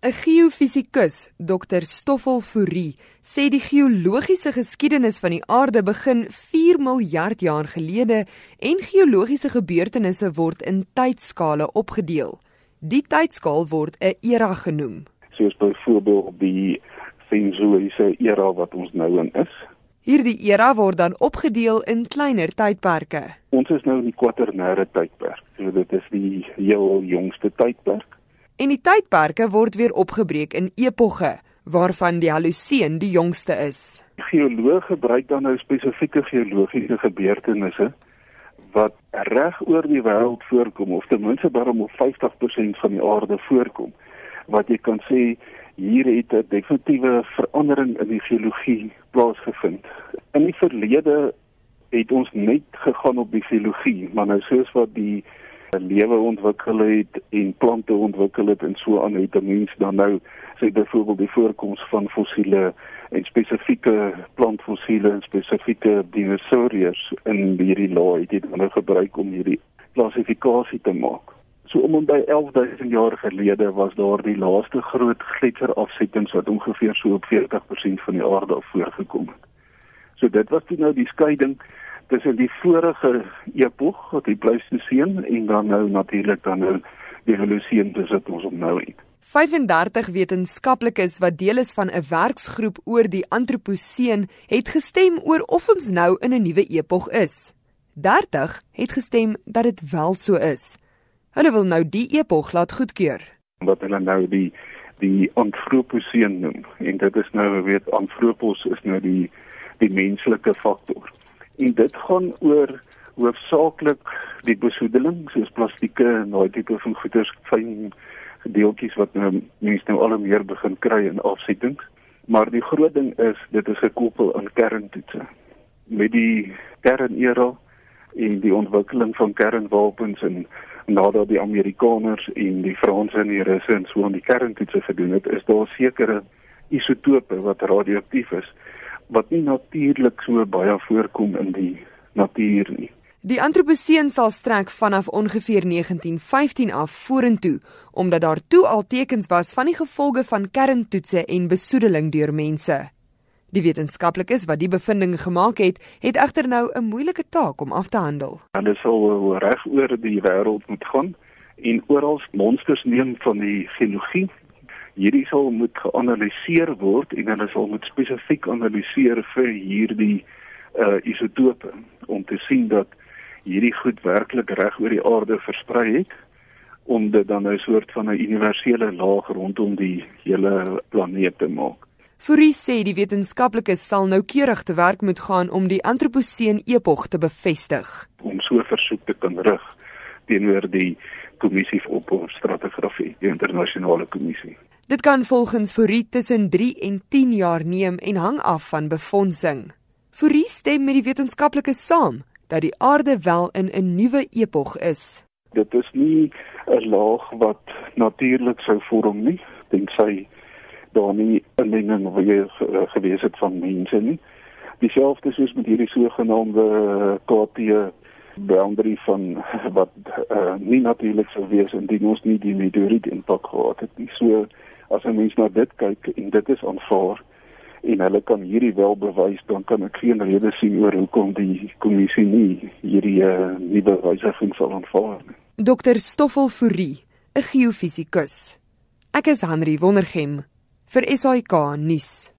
'n Geofisikus, Dr. Stoffel Fourie, sê die geologiese geskiedenis van die aarde begin 4 miljard jaar gelede en geologiese gebeurtenisse word in tydskale opgedeel. Die tydskaal word 'n era genoem. Soos byvoorbeeld die Sensoïese era wat ons nou in is. Hierdie era word dan opgedeel in kleiner tydperke. Ons is nou in die kwaternêre tydperk. So dit is die heel jongste tydperk. En die tydperke word weer opgebreek in epoge, waarvan die Holoseen die jongste is. Geoloë gebruik dan nou spesifieke geologiese gebeurtenisse wat reg oor die wêreld voorkom of ten minste daarom op 50% van die aarde voorkom wat jy kan sê hier het 'n definitiewe verandering in die geologie plaasgevind. In die verlede het ons net gegaan op die geologie, maar nou soos wat die lewe ontwikkel het en plante ontwikkel het en so aan het mense dan nou sê byvoorbeeld die voorkoms van fossiele en spesifieke plantfossiele en spesifieke dinosourus in hierdie laai het dit nou gebruik om hierdie klassifikasie te maak. So om en by 11000 jaar gelede was daar die laaste groot gletserafsettings wat ongeveer so op 40% van die aarde af voorgekom het. So dit was toe nou die skeiding tussen die vorige epog, wat die Pleistoseen en dan nou natuurlik dan nou die Holoseen besit ons om nou het. 35 wetenskaplikes wat deel is van 'n werksgroep oor die Antroposeen het gestem oor of ons nou in 'n nuwe epog is. 30 het gestem dat dit wel so is. Hulle wil nou die epog laat goedkeur. Wat hulle nou die die antroposeen noem. En dit is nou weet antropos is nou die die menslike faktor. En dit gaan oor hoofsaaklik die besoedeling soos plastieke en daai tipe van goeders, fyn gedeeltjies wat nou mense nou al meer begin kry in afsettings. Maar die groot ding is dit is gekoppel aan kerntoetse. Met die kernera en die ontwikkeling van kernwapens en nadat die Amerikaners en die Franse en die Russe en so aan die kerntoetse gedoen het, is daar sekere isotope wat radioaktief is wat nie natuurlik so baie voorkom in die natuur nie. Die antroposeen sal strek vanaf ongeveer 1915 af vorentoe omdat daar toe al tekens was van die gevolge van kerntoetse en besoedeling deur mense. Die wetenskaplikes wat die bevindinge gemaak het, het egter nou 'n moeilike taak om af te handel. Hulle sal reg oor die wêreld moet gaan en oral monsters neem van die geologie. Hierdie sal moet geanaliseer word en hulle sal moet spesifiek analiseer vir hierdie uh isotope om te sien dat hierdie goed werklik reg oor die aarde versprei het om dit dan 'n soort van 'n universele laag rondom die hele planeet te maak. Fourie sê die wetenskaplikes sal noukeurig te werk moet gaan om die antroposeen epog te bevestig. Om so versoek te kan rig teenoor die kommissie vir stratigrafie, die internasionale kommissie. Dit kan volgens Fourie tussen 3 en 10 jaar neem en hang af van befondsing. Fourie stem met die wetenskaplikes saam dat die aarde wel in 'n nuwe epog is. Dit is nie 'n laag wat natuurlik sou vorm nie, tensy daar nie inmenging weer uh, gewees het van mense nie. Dieselfde soos met hierdie sogenaamde KT boundary van wat uh, nie natuurlik sou wees indien ons nie die meteoriet impak gehad het nie. So as 'n mens na dit kyk en dit is aanvaar en hulle kan hierdie wel bewys dan kan ek geen rede sien oor hoekom die kommissie nie hierdie uh, nuwe wysiging sal aanvaar nie. Dr Stoffel Fourie, 'n geofisikus. Ek is Henry Wondergem vir SAK nuus.